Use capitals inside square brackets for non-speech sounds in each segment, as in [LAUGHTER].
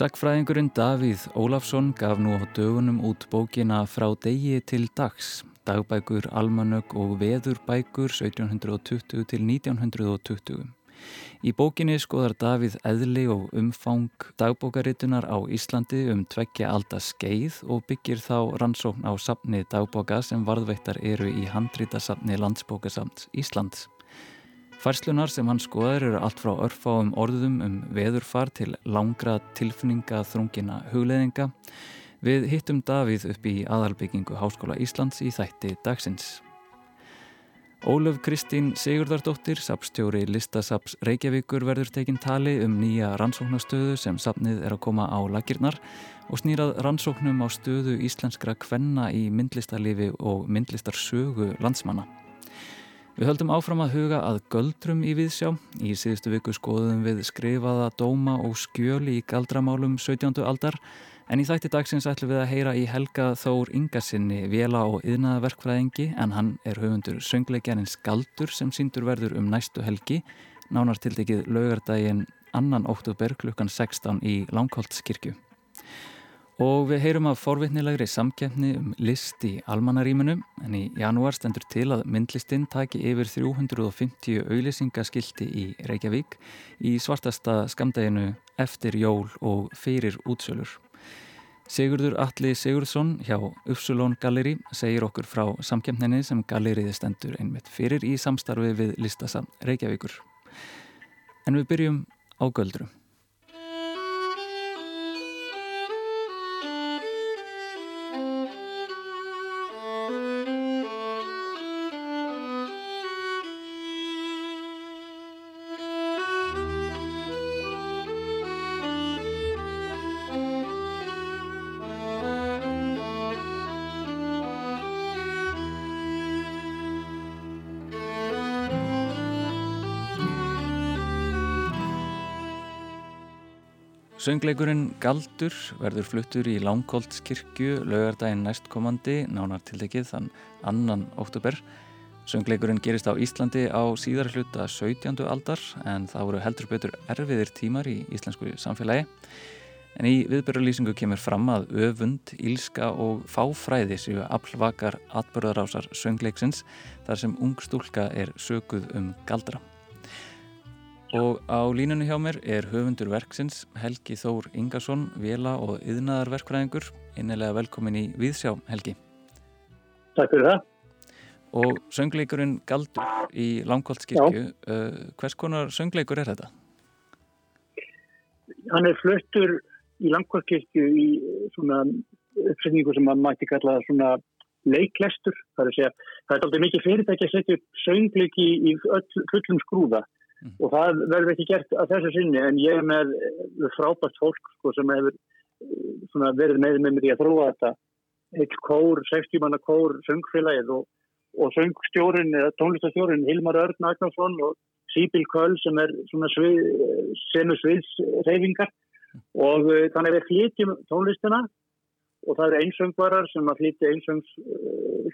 Sackfræðingurinn Davíð Ólafsson gaf nú á dögunum út bókina Frá degi til dags, dagbækur, almanög og veðurbækur 1720 til 1920. Í bókinni skoðar Davíð eðli og umfang dagbókaritunar á Íslandi um tveggja alda skeið og byggir þá rannsókn á sapni dagbóka sem varðveittar eru í handrítasapni Landsbókasamt Íslands. Færslunar sem hann skoðar eru allt frá örfáum orðum um veðurfar til langra tilfinninga þrungina hugleðinga. Við hittum Davíð upp í aðalbyggingu Háskóla Íslands í þætti dagsins. Ólöf Kristín Sigurdardóttir, sapstjóri Listasaps Reykjavíkur verður tekinn tali um nýja rannsóknastöðu sem sapnið er að koma á lakirnar og snýrað rannsóknum á stöðu íslenskra kvenna í myndlistarlifi og myndlistarsögu landsmanna. Við höldum áfram að huga að göldrum í viðsjá. Í síðustu viku skoðum við skrifaða dóma og skjöli í galdramálum 17. aldar en í þætti dagsins ætlum við að heyra í Helga Þór Ingarsinni vela og yðnaverkfræðingi en hann er höfundur söngleikjarins Galdur sem síndur verður um næstu helgi nánartildegið laugardaginn annan óttúber klukkan 16 í Langholtskirkju. Og við heyrum af forvitnilegri samkjæfni um list í almanaríminu en í janúar stendur til að myndlistinn taki yfir 350 auðlýsingaskildi í Reykjavík í svartasta skamdeginu eftir jól og fyrir útsölur. Sigurður Alli Sigurðsson hjá Uppsulón Galleri segir okkur frá samkjæfninni sem galleriði stendur einmitt fyrir í samstarfi við listasam Reykjavíkur. En við byrjum á göldrum. Söngleikurinn Galdur verður fluttur í Langholtskirkju lögardaginn næstkomandi, nánar tildekið þann annan oktober. Söngleikurinn gerist á Íslandi á síðar hluta 17. aldar en það voru heldur betur erfiðir tímar í íslensku samfélagi. En í viðbörulýsingu kemur fram að öfund, ílska og fáfræði séu aflvakar atbörðarásar söngleiksins þar sem ung stúlka er sökuð um galdra. Og á línunni hjá mér er höfundur verksins Helgi Þór Ingarsson, vela og yðnaðarverkfræðingur. Innilega velkomin í Víðsjá, Helgi. Takk fyrir það. Og söngleikurinn Galdur í Langholtskirkju, uh, hvers konar söngleikur er þetta? Hann er fluttur í Langholtskirkju í svona uppsetningu sem maður mætti kalla svona leiklestur. Það er, segja, það er aldrei mikið fyrirtæki að setja upp söngleiki í öll, fullum skrúða Mm. Og það verður ekki gert að þessu sinni en ég er með frábært fólk sko, sem hefur eh, verið með með mér í að þróa þetta. Eitt kór, 60 manna kór, söngfélagið og, og söngstjórin, tónlistastjórin Hilmar Örn Agnarsson og Sýbil Köll sem er svið, senu sviðsreyfingar og þannig að við flytjum tónlistina og það eru einsöngvarar sem að flytja einsöngs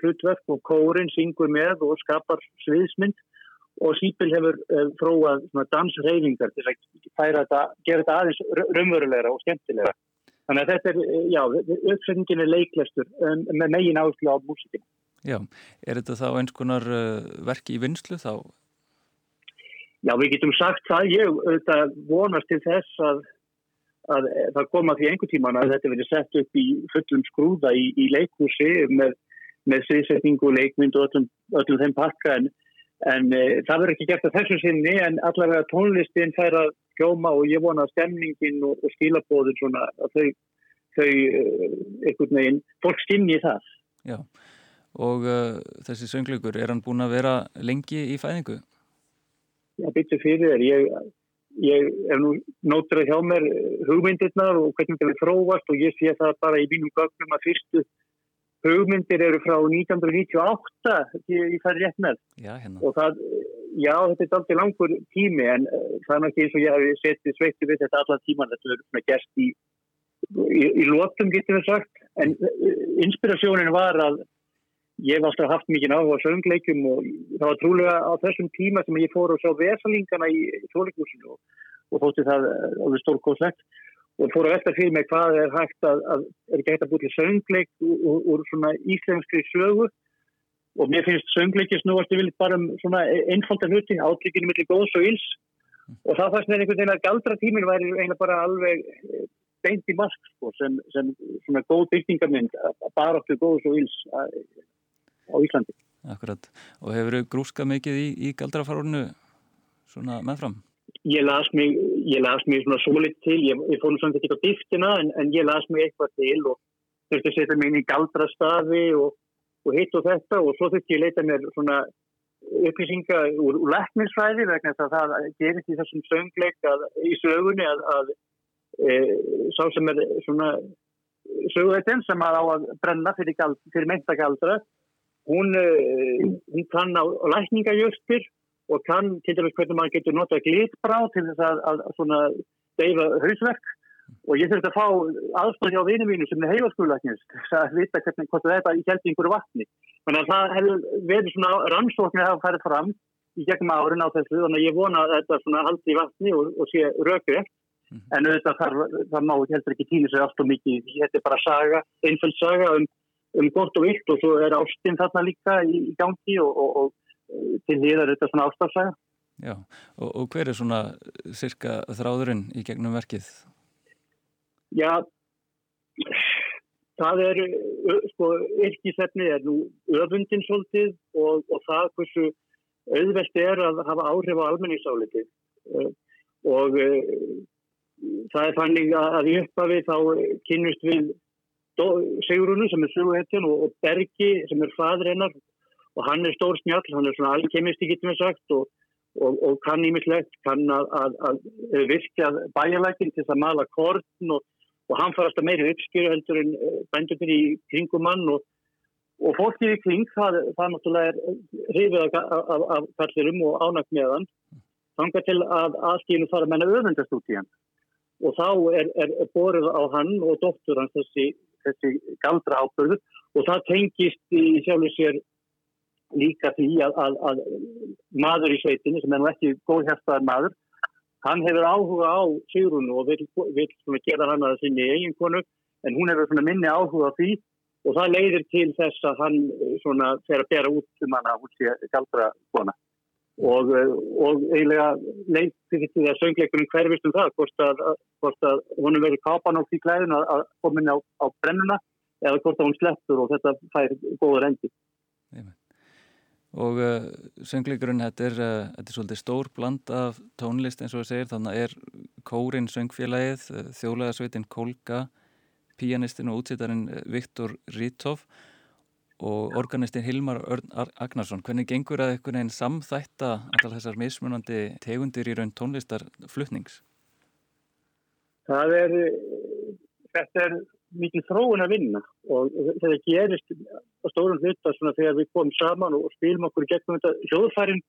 hlutverk og kórin syngur með og skapar sviðsmynd og Sýpil hefur uh, fróað dansreyfingar til að gera þetta aðeins raunverulegra og skemmtilegra. Þannig að þetta er, eh, já, uppsetningin er leiklæstur um, með megin áherslu á músikin. Já, er þetta þá eins konar uh, verki í vinslu þá? Já, við getum sagt það. Ég þetta, vonast til þess að, að það koma því einhver tíman að þetta verið sett upp í fullum skrúða í, í leikhúsi með, með sviðsetningu, leikmynd og öllum, öllum þeim pakka en En e, það verður ekki gert að þessu sinni en allavega tónlistin fær að kjóma og ég vona að stemningin og, og skilabóðin svona að þau, þau e, einhvern veginn, fólk skinni það. Já, og uh, þessi sönglugur, er hann búin að vera lengi í fæðingu? Já, byttu fyrir þér. Ég, ég er nú nótur að hjá mér hugmyndirnar og hvernig það er fróvast og ég sé það bara í mínum gögnum að fyrstu hugmyndir eru frá 1998 ég fær rétt með. Já, hérna. og það, já þetta er aldrei langur tími en uh, það er ekki eins og ég hafi setið sveitti við þetta allar tíman þetta er svona gerst í í, í lótum getur við sagt. En uh, inspirasjónin var að ég hef alltaf haft mikið áhuga á söngleikum og það var trúlega á þessum tíma sem ég fór og sá vesalingana í tólíkúsinu og, og þótti það alveg stórkóðslegt og fór að velta fyrir mig hvað er hægt að, að er ekki hægt að búið til söngleik úr, úr svona íslenskri sögu og mér finnst söngleikis nú að ég vil bara um svona einfalda hluti átlíkinu millir góðs og íls og það fannst með einhvern veginn að galdra tímin væri eiginlega bara alveg eh, beint í mask sko, sem, sem svona góð byggingarmynd bara til góðs og íls eh, á Íslandi. Akkurat. Og hefur þau grúskað mikið í, í galdrafarorinu svona meðfram? Ég las mig, ég las mig svona svo lit til, ég, ég fór nú svona ekki á dýftina en, en ég las mig eitthvað til og þurfti að setja mig inn í galdrastafi og, og hitt og þetta og svo þurfti ég að leita mér svona upplýsinga úr, úr lekningsfræði vegna þess að það gerist í þessum söngleik að, í sögunni að, að e, sá sem er svona söguðetinn sem að á að brenna fyrir, fyrir mentagaldra hún, uh, hún kann á lækningajustir og kann til dæmis hvernig maður getur nota glitbrá til þess að, að, svona deyfa hausverk og ég þurfti að fá aðstofn hjá vinið mínu sem er heilaskulæknist að vita hvernig hvort þetta í kjælti einhverju vatni. Þannig að það hefur verið svona rannsóknir að hafa færið fram í gegnum árin á þessu þannig að ég vona að þetta svona haldi í vatni og, og sé rökri mm. en auðvitað þar, það má heldur ekki týna sig allt og mikið, þetta er bara saga, einföld saga um um gott og vilt og svo er ástinn þarna líka í, í gangi og, og, og til er þetta svona ástafsæða. Já, og, og hver er svona cirka þráðurinn í gegnum verkið? Já, það er, sko, yrkisefni er nú öfundin svolítið og það hversu auðvelt er að hafa áhrif á almenningsálitið og það er fannig að í upphafi þá kynust við Sigrunu sem er söguhetjan og Bergi sem er fadur hennar og hann er stór snjall, hann er svona alkemisti getur við sagt og, og, og kann ímislegt, kann að, að, að virkja bæjalækin til að mala korn og, og hann farast að meiri uppskjöru heldur en eh, bændunir í kringumann og fólkið í kring það, það náttúrulega er hrifið af, kallirum og ánægt meðan þangar til að aðstíðinu fara að menna öðvendast út í hann. Og þá er, er, borðið á hann og doktor hans þessi þessi galdra ábyrðu og það tengist í sjálfur sér líka því að, að, að maður í sveitinu sem er nú ekki góðhjæftaðar maður hann hefur áhuga á Sigrunu og vil, vil gera hann að sinni eigin konu en hún hefur minni áhuga á því og það leiðir til þess að hann svona, fer að bera út um hann að hún sé galdra kona. Og, og eiginlega leiðir því að söngleikunum hverfist um það hvort að, að hún verður kápan á því klæðin að koma inn á, á brennuna eða hvort að hún sleppur og þetta fær góður endi Og uh, söngleikurinn þetta er, uh, þetta er svolítið stór bland af tónlist eins og það segir þannig er kórin söngfélagið uh, þjólaðarsveitin Kolga pianistin og útsýtarinn Viktor Rítov og organistin Hilmar Örn Agnarsson hvernig gengur að einhvern veginn samþætta allar þessar mismunandi tegundir í raun tónlistarflutnings? Það er þetta er mikið þróun að vinna og þetta gerist á stórum hluta þegar við komum saman og spilum okkur gegnum þetta. Hljóðfærin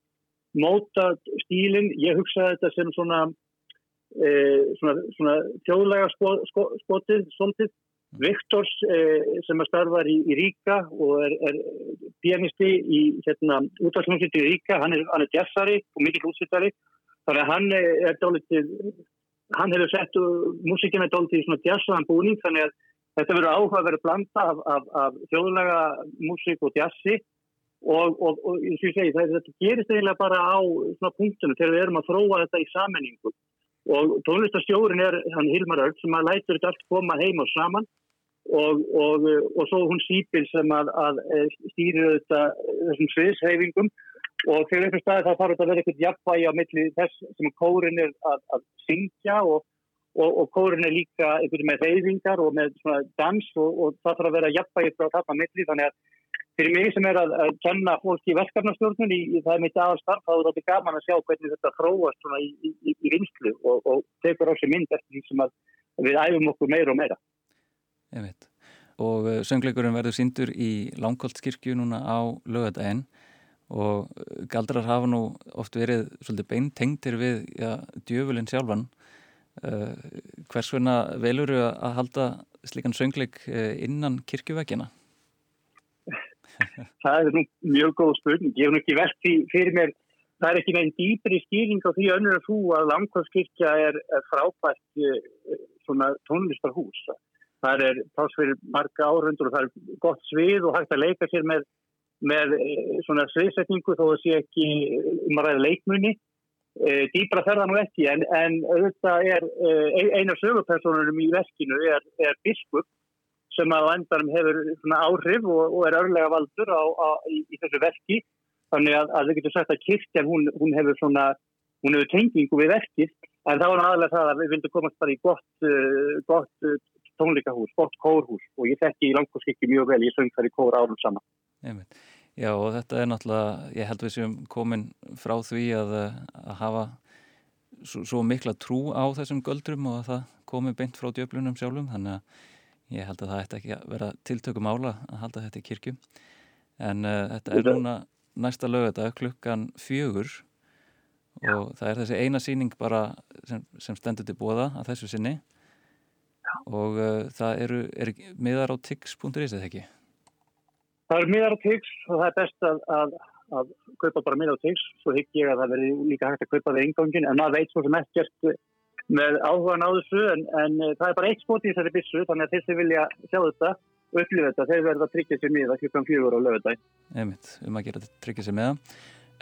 móta stílinn, ég hugsaði þetta sem svona, e, svona, svona þjóðlega skotið svolítið. Viktors eh, sem að starfar í, í Ríka og er, er pianisti í hérna, útvarsmjónsviti í Ríka, hann er, hann er jazzari og mikill útsvittari þannig að hann er dálitið hann hefur sett músikina dálitið í svona jazzaðan búning þannig að þetta verður áhuga að vera blanda af, af, af þjóðlega músik og jazzi. Og, og, og eins og ég segi það, þetta gerist eiginlega bara á svona punktunum þegar við erum að þróa þetta í sammenningu og tónlistastjórin er hann Hilmar Örd sem að lætur þetta allt koma heim og saman. Og, og, svo hún sípil sem að, að eh, stýrir þetta þessum sviðsheyfingum og þegar einhver staði þá þarf þetta að vera eitthvað jafnvægi á milli þess sem kórin er að, að syngja og, og kórin er líka einhverju með reyfingar og með svona dans og það þarf að vera jafnvægi frá þarna milli þannig að Fyrir mig sem er að, að kenna fólki í verkefnastjórnun í, í það mitt aðstarf, þá er þetta gaman að sjá hvernig þetta fróast í, í, í vinslu og, og tekur á sig mynd eftir því sem við æfum okkur meira og meira. Ég veit. og uh, söngleikurinn verður síndur í Langholtskirkju núna á lögadaginn og uh, galdrar hafa nú oft verið svolítið beintengtir við ja, djöfulinn sjálfan hvers vegna velur þau að halda slikan söngleik innan kirkjuvekkina? [LAUGHS] Það er mjög góð spurning. Ég hef nú ekki velt fyrir mér. Það er ekki með einn dýpri skýring á því önnur að þú að Langholtskirkja er, frábært svona tónlistarhús. Það er pás fyrir marga árundur og það er gott svið og hægt að leika sér með, með eh, sviðsetningu þó að sé ekki um að ræða leikmunni dýbra fer það nú ekki en, en auðvitað er e, eina sögupersonurum í veskinu er, er biskup sem að endanum hefur áhrif og, og er örlega valdur á, á, í, í þessu veski þannig að, að við getum sagt að kirkjan hún, hún hefur hefur tengingu við veskið en það var aðalega það að við vildum komast bara í gott, uh, gott tónleikahús, gott kórhús. Og ég þekki í langkórskikki mjög vel, ég söng þar í kóra árum saman. Já og þetta er náttúrulega, ég held við séum komin frá því að, að hafa svo, svo mikla trú á þessum göldrum og að það komi beint frá djöflunum sjálfum þannig að ég held að það ætti ekki að vera tiltökum ála að halda þetta í kirkju en uh, þetta er núna næsta lögata klukkan fjögur Já. og það er þessi eina síning bara sem, sem stendur til bóða að þessu sinni og uh, það eru, er miðar á tix.is eða ekki? Það eru miðar á tix og það er best að, að, að kaupa bara miðar á tix svo higg ég að það veri líka hægt að kaupa það eingangin en maður veit svo sem ekkert með áhugan á þessu en, en uh, það er bara eitt spót í þessari bissu þannig að þeir sem vilja sjá þetta og upplifa þetta, þeir verða að tryggja sér miða klukkan fjögur á lögudæg. Emit, um að gera þetta tryggja sér miða.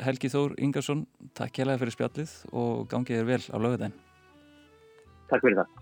Helgi Þór Ingarsson, takk hjálpa fyrir spjallið og gangið er vel á lögudægin. Takk fyrir það.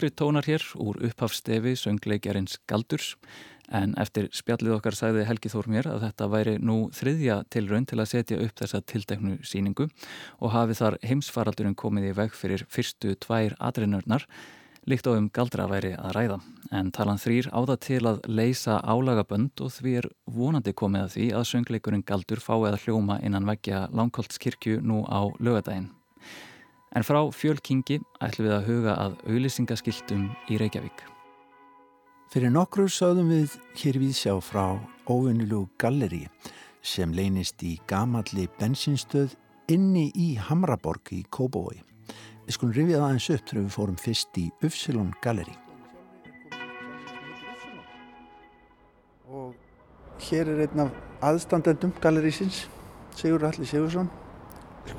Nokkri tónar hér úr upphafstefi söngleikjarins Galdurs en eftir spjallið okkar sagði Helgi Þór mér að þetta væri nú þriðja tilraun til að setja upp þessa tilteknu síningu og hafi þar heimsfaraldurinn komið í veg fyrir fyrstu tvær adrinnörnar líkt á um Galdra væri að ræða. En talan þrýr áða til að leysa álagabönd og því er vonandi komið að því að söngleikurinn Galdur fái að hljóma innan veggja Langholtskirkju nú á lögadaginn. En frá fjölkingi ætlum við að huga að auðlýsingaskiltum í Reykjavík. Fyrir nokkru sáðum við hér við sjá frá óvinnilú galleri sem leynist í gamalli bensinstöð inni í Hamraborg í Kóbói. Við skulum rifja það eins upp þegar við fórum fyrst í Ufsilon galleri. Og hér er einn af aðstandendum gallerísins, Sigur Alli Sigursson.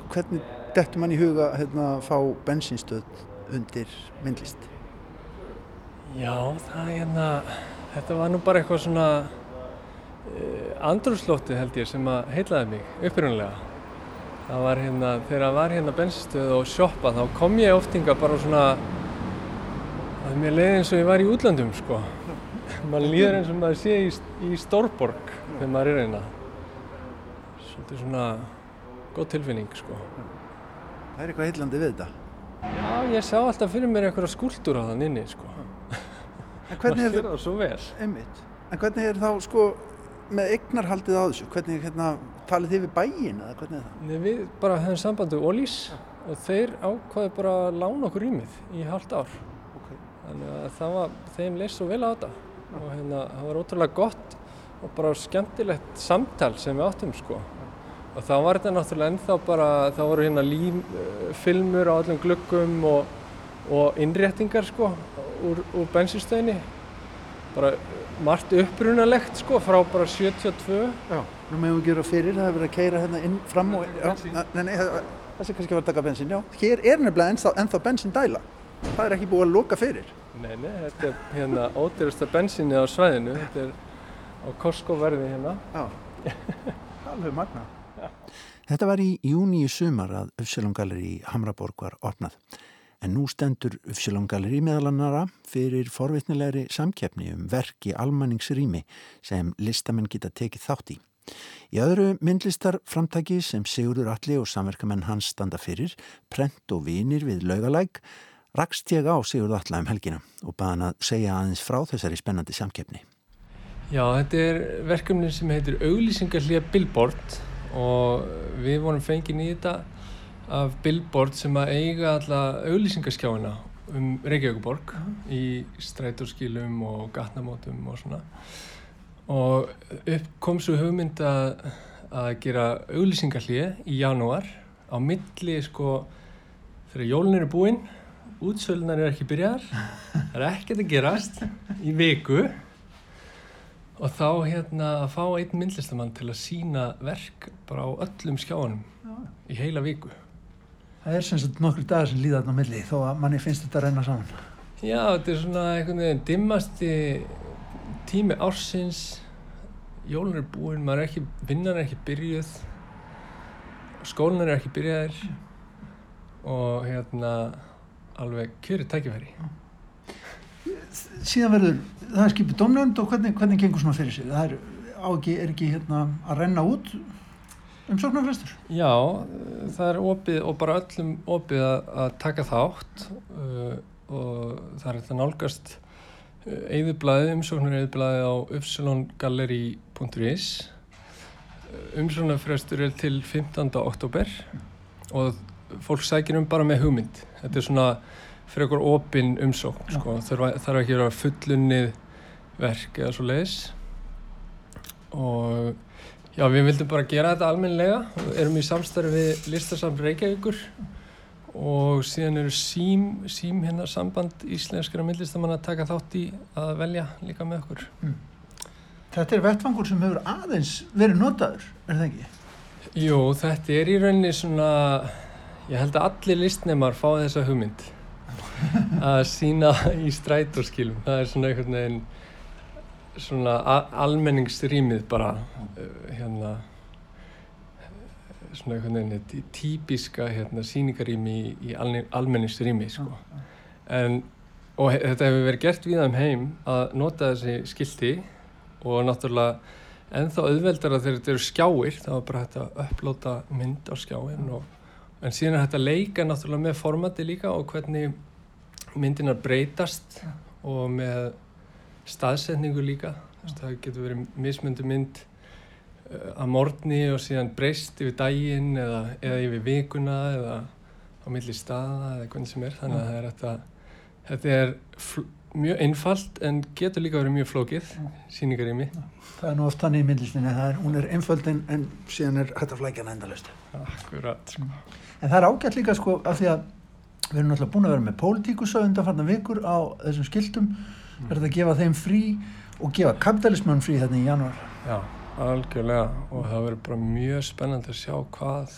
Hvernig dettur mann í huga hérna, að fá bensinstöð undir myndlist? Já, það er hérna, þetta var nú bara eitthvað svona uh, andrúrslótið held ég sem að heitlaði mig upprunlega. Það var hérna, þegar það var hérna bensinstöð og shoppa þá kom ég oftinga bara svona að mér leiði eins og ég var í útlandum sko. [LAUGHS] Man líður eins og maður sé í, í Stórborg þegar maður er einna. Svolítið svona góð tilfinning sko. Það er eitthvað heillandi við þetta. Já, ég sá alltaf fyrir mér eitthvað skúldur á þann inni sko. En [LAUGHS] hvernig er það svo vel? Einmitt. En hvernig er þá sko með eignarhaldið á þessu? Hvernig hérna, talið þið við bæin eða hvernig er það? Nei, við bara hefum samband við Ólís og þeir ákvaði bara að lána okkur rýmið í halvt ár. Okay. Þannig að það var, þeim leist svo vel á þetta ja. og hérna það var ótrúlega gott og bara skemmtilegt samtal sem við áttum sko og þá var þetta náttúrulega ennþá bara, þá voru hérna límfilmur á öllum gluggum og, og innréttingar sko úr, úr bensinstöðinni bara margt upprunalegt sko frá bara 72 Já, nú meðum við gera fyrir það hefur verið að keira hérna inn fram og já, nei, nei, það, það sé kannski vera að taka bensin, já hér er nefnilega ennþá, ennþá bensin dæla það er ekki búið að loka fyrir. Nei, nei, þetta er hérna ódýrasta bensinni á svæðinu. Þetta er á Costco verði hérna. Já, [LAUGHS] alveg magna Þetta var í júni í sumar að Ufsilon Galleri í Hamraborg var opnað en nú stendur Ufsilon Galleri meðalannara fyrir forvitnilegri samkeppni um verk í almanningsrými sem listamenn geta tekið þátt í. Í öðru myndlistar framtaki sem Sigurður Alli og samverkamenn hans standa fyrir, prent og vinir við laugalæk, rakst ég á Sigurður Alla um helgina og baða hann að segja aðeins frá þessari spennandi samkeppni. Já, þetta er verkefni sem heitir Auglýsingarlíða Billboard og við vorum fengið þetta af billboard sem að eiga alla auðlýsingarskjáina um Reykjavíkuborg uh -huh. í strætóskílum og gatnamótum og svona. Og upp kom svo hugmynd að, að gera auðlýsingarlið í janúar. Á milli sko þegar jólun eru búinn útsölunar er ekki byrjar það er ekkert að gerast í viku og þá hérna að fá einn myndlistamann til að sína verk bara á öllum skjáanum í heila viku. Það er sem sagt nokkur dagar sem líða þarna á milli þó að manni finnst þetta að renna saman. Já, þetta er svona einhvern veginn dimmasti tími ársins, jólun er búinn, maður er ekki, vinnan er ekki byrjuð, skólun er ekki byrjaðir og hérna alveg kjöru tækifæri. Síðan verður, það er skipið domnönd og hvernig, hvernig gengur svona fyrir sig? Það er, ekki, er ekki hérna að renna út umsóknarfrestur? Já, það er opið og bara öllum opið að, að taka þátt uh, og það er þetta nálgast eðublaði, umsóknar eðublaði á upsilongalleri.is umsóknarfrestur er til 15. oktober og fólk sækir um bara með hugmynd þetta er svona fyrir okkur opinn umsókn sko. þarf, þarf ekki að vera fullunnið verk eða svo leiðis og já við vildum bara gera þetta almenlega við erum í samstarfi við listarsamn Reykjavíkur og síðan eru sím, sím hérna samband íslenskara myndlistamann að taka þátt í að velja líka með okkur mm. Þetta er vettfangur sem hefur aðeins verið notaður, er það ekki? Jú, þetta er í rauninni svona ég held að allir listnemar fá þessa hugmynd að sína í strætóskilum það er svona einhvern veginn svona almenningsrýmið bara uh, hérna svona einhvern veginn típiska hérna, síningarými í, í almenningsrými sko. en, og þetta hefur verið gert við um heim að nota þessi skildi og náttúrulega ennþá auðveldar að þegar þetta eru skjáir þá er bara hægt að upplóta mynd á skjáin og, en síðan er að leika náttúrulega með formati líka og hvernig myndinar breytast og með staðsetningu líka. Það getur verið mismöndu mynd að morgni og síðan breyst yfir daginn eða, eða yfir vikuna eða á milli staða eða hvernig sem er. Þannig að, þetta, þetta er mjög einfalt en getur líka verið mjög flókið síningar í mig Það er nú oft þannig í myndlistinni hún er einföld en, en síðan er hægt að flækja hana endalust Akkurat. En það er ágætt líka sko af því að við erum náttúrulega búin að vera með pólitíkusa undanfarnar vikur á þessum skildum mm. verður að gefa þeim frí og gefa kapitalismann frí þetta í janúar Já Algjörlega og það verður bara mjög spennand að sjá hvað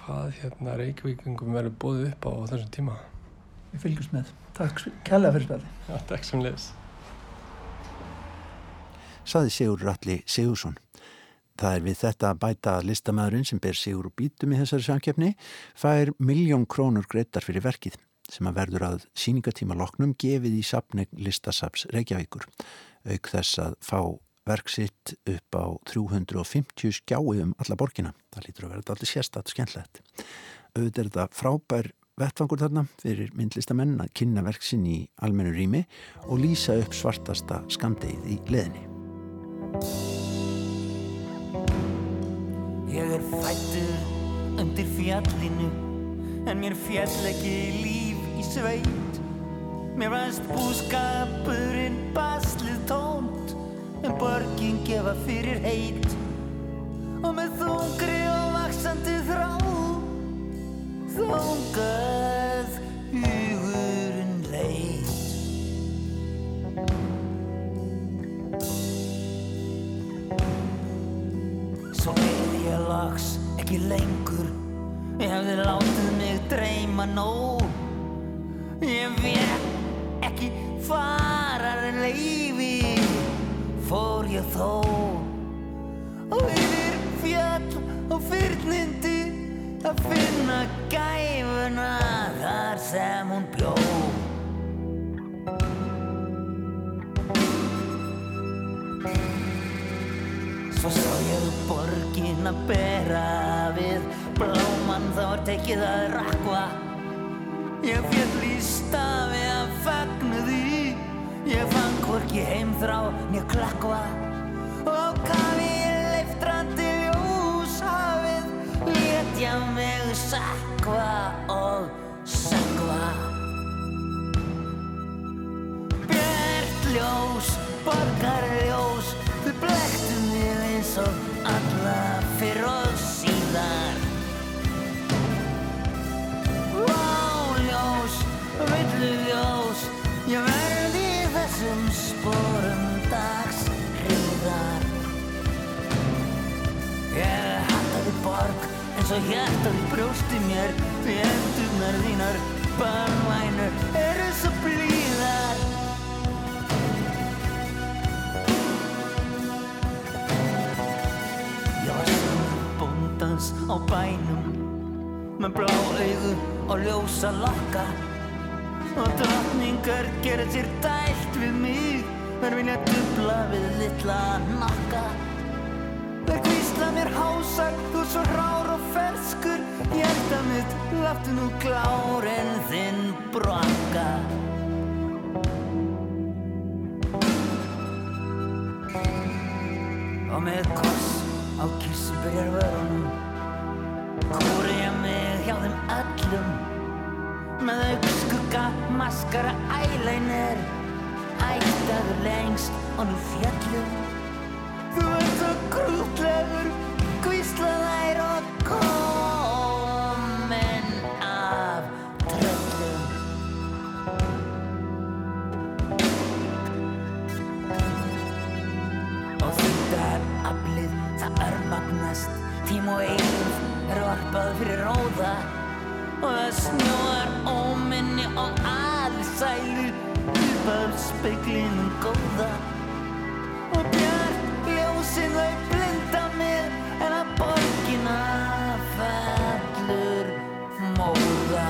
hvað hérna Reykjavíkingum verður búið upp á þessum tíma. Við fylgjumst með. Takk kærlega fyrir spilli. Já, takk sem leðis. Saði Sigur Ralli Sigursson. Það er við þetta að bæta að listamæðurinn sem ber Sigur og bítum í þessari samkjöfni fær miljón krónur greitar fyrir verkið sem að verður að síningatíma loknum gefið í sapneg listasaps Reykjavíkur auk þess að fá verksitt upp á 350 skjái um alla borgina. Það lítur að vera alltaf sérstatt skemmtlegt. Auðvitað er þetta frábær vettfangur þarna fyrir myndlistamenn að kynna verksinn í almennu rými og lýsa upp svartasta skamdegið í leðinni. Ég er fættur undir fjallinu en mér fjall ekki líf í sveit. Mér varst búskapurinn baslið tónt en borgin gefa fyrir heit og með þungri loks á bænum. Með blá augu og ljósa lokka. Og drottningar gera sér dælt við mig. Þær vilja dubla við litla nakka þær kvísla mér hásar þú svo rár og ferskur. Hjarta mitt láttu nú klár en þinn brakka og með koss á kissubyrjar Kúri ég mig hjá þeim öllum. Með augskugga, maskara, eyeliner. Ættaður lengst og nú fjallum Þú ert svo grútlegur, kvíslaðær og komin af tröllum. Og þetta er aflið, það er magnast Tím og eilf er varpað fyrir róða Og það snjóar óminni og alsælu. Uppaður speiklinum góða Og bjart ljósin þau blinda mér En að borgina fellur móða.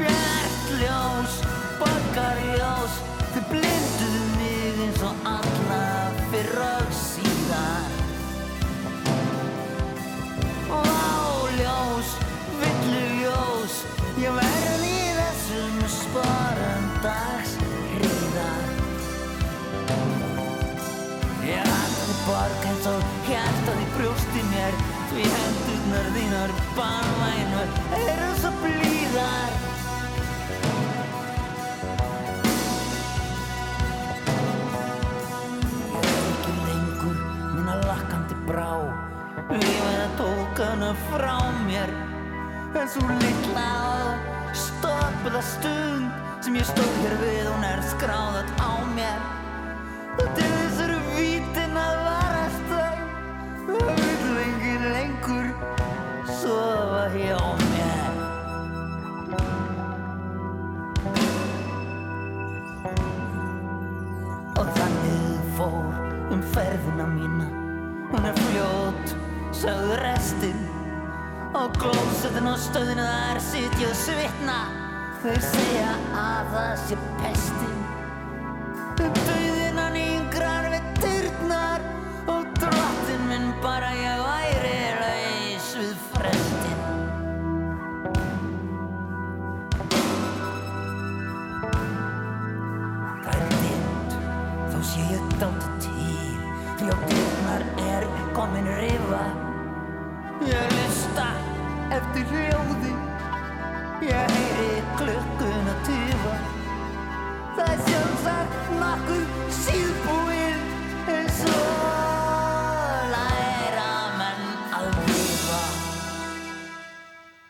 Bjart ljós, borgarljós Þau blinduðu mig eins og alla fyrr Ég verði í þessum sporum dags hríðar Ég hataði borg eins og hjartaði brjósti mér Því hendurnar þínar barnvænur eru svo blíðar. Ég er ekki lengur minna lakkandi brá. Lífið að tók hana frá mér En svo litla stund Sem ég stóð hér við. Hún er skráðat á mér. Og til þess eru vítin að varast þau Það vil engin lengur sofa hjá mér. Og þannig fór um ferðina mína. Hún er fljót, sögðu restinn Og glósuðin á stöðinu þar sitja og svitna Þau segja að það sé pestin. Dauðin hann yngrar við dyrnar Og drottin minn bara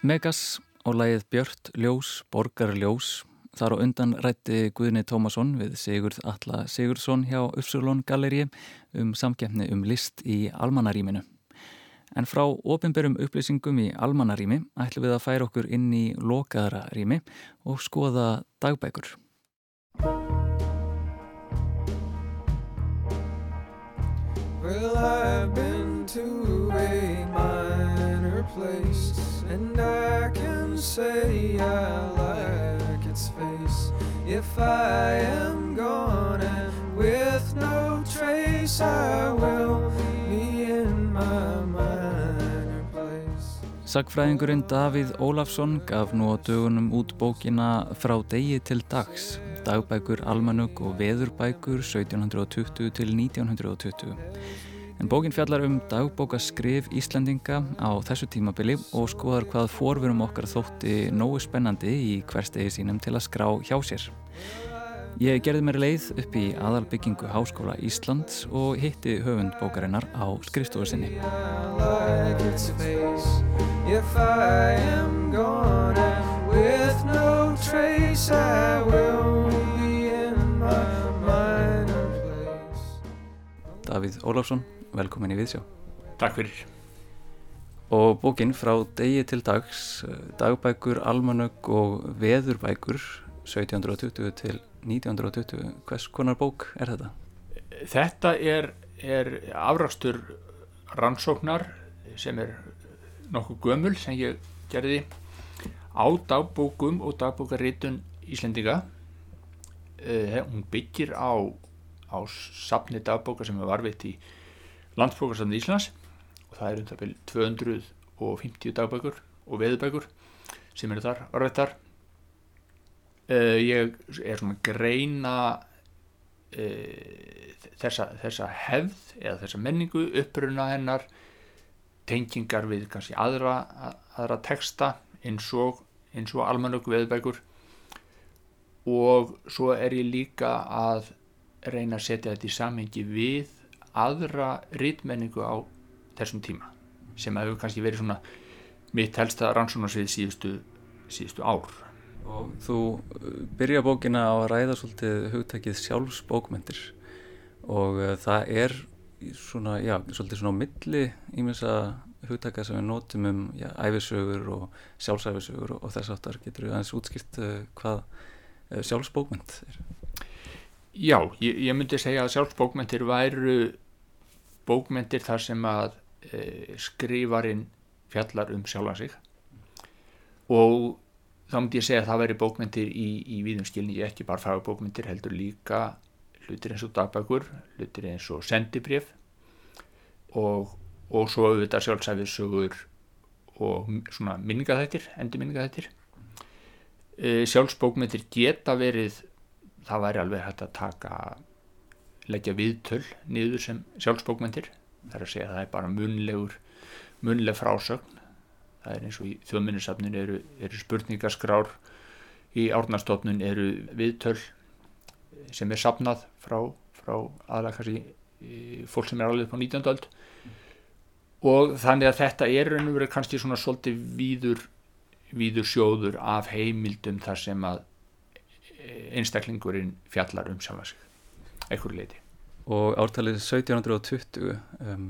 Megas og lagið Björt Ljós, Borgarljós Þar á undan rætti Guðni Tómasson við Sigurð Alla Sigurðsson hjá Upsilon Gallerí um samkeppni um list í almanaríminu. En frá ofinberum upplýsingum í almanarími ætlum við að færa okkur inn í lokaðara rími og skoða dagbækur. Well, I've been to a minor place And I can say I like its face If I am gone and with no trace I will be in my minor place Sagfræðingurinn Davíð Ólafsson gaf nú á dögunum út bókina Frá degi til dags dagbækur, almanug og veðurbækur 1720 til 1920. En bókin fjallar um dagbókaskrif Íslandinga á þessu tímabili og skoðar hvað forverum okkar þótti nógu spennandi í hverstegi sínum til að skrá hjá sér. Ég gerði mér leið upp í aðalbyggingu Háskóla Íslands og hitti höfund bókarinnar á skrifstofu sinni. With no trace I will be in my minor place Davíð Ólafsson, velkomin í Viðsjá. Takk fyrir. Og bókinn frá degi til dags dagbækur, almanögg og veðurbækur 1720 til 1920 hvers konar bók er þetta? Þetta er, er afrastur rannsóknar sem er nokkuð gömul sem ég gerði á dagbókum og dagbókaritun Íslendinga. Uh, hún byggir á á safni dagbóka sem er varfitt í landsbókarsafni Íslands. Og það eru um það byrju 250 dagbækur og veðubækur sem eru þar varfittar uh, ég er svona greina uh, þessa, þessa hefð eða þessa menningu uppruna hennar tengingar við kannski aðra, aðra texta eins og, og almanöku veðbækur og svo er ég líka að reyna að setja þetta í samhengi við aðra rítmenningu á þessum tíma sem hefur kannski verið svona mitt helsta rannsónarsvið síðustu, síðustu ár. Og þú uh, byrja bókina á að ræða svolítið hugtækið sjálfsbókmentir og uh, það er svona, já, svolítið svona á milli ímins að hugtaka sem við nótum um já, æfisögur og sjálfsæfisögur og, og þess aftar getur við aðeins útskilt uh, hvað uh, sjálfsbókment er? Já, ég, ég myndi segja að sjálfsbókmentir væru bókmentir þar sem að uh, skrifarin fjallar um sjálfa sig og þá myndi ég segja að það væri bókmentir í, í víðum skilni, ekki bara fagbókmentir heldur líka hlutir eins og dagbækur, hlutir eins og sendibrif og og svo auðvitað sjálfsæfisögur og svona minningaþættir, endur minningaþættir. E, sjálfsbókmyndir geta verið, það væri alveg hægt að taka, leggja viðtöl niður sem sjálfsbókmyndir. Það er að segja að það er bara munlegur, munleg frásögn. Það er eins og í þjóðminnisafnin eru, eru spurningaskrár, í árnastofnun eru viðtöl sem er sapnað frá, frá aðlakast í fólk sem er alveg á 19. öld og þannig að þetta er verið kannski svona svolítið víður, víður sjóður af heimildum þar sem að einstaklingurinn fjallar um sjálfa sig einhverju leiti og ártalið 1720 um,